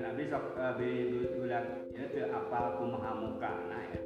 Nabi abdi sok abdi eh, bulan ya teu apal kumaha muka nah ya.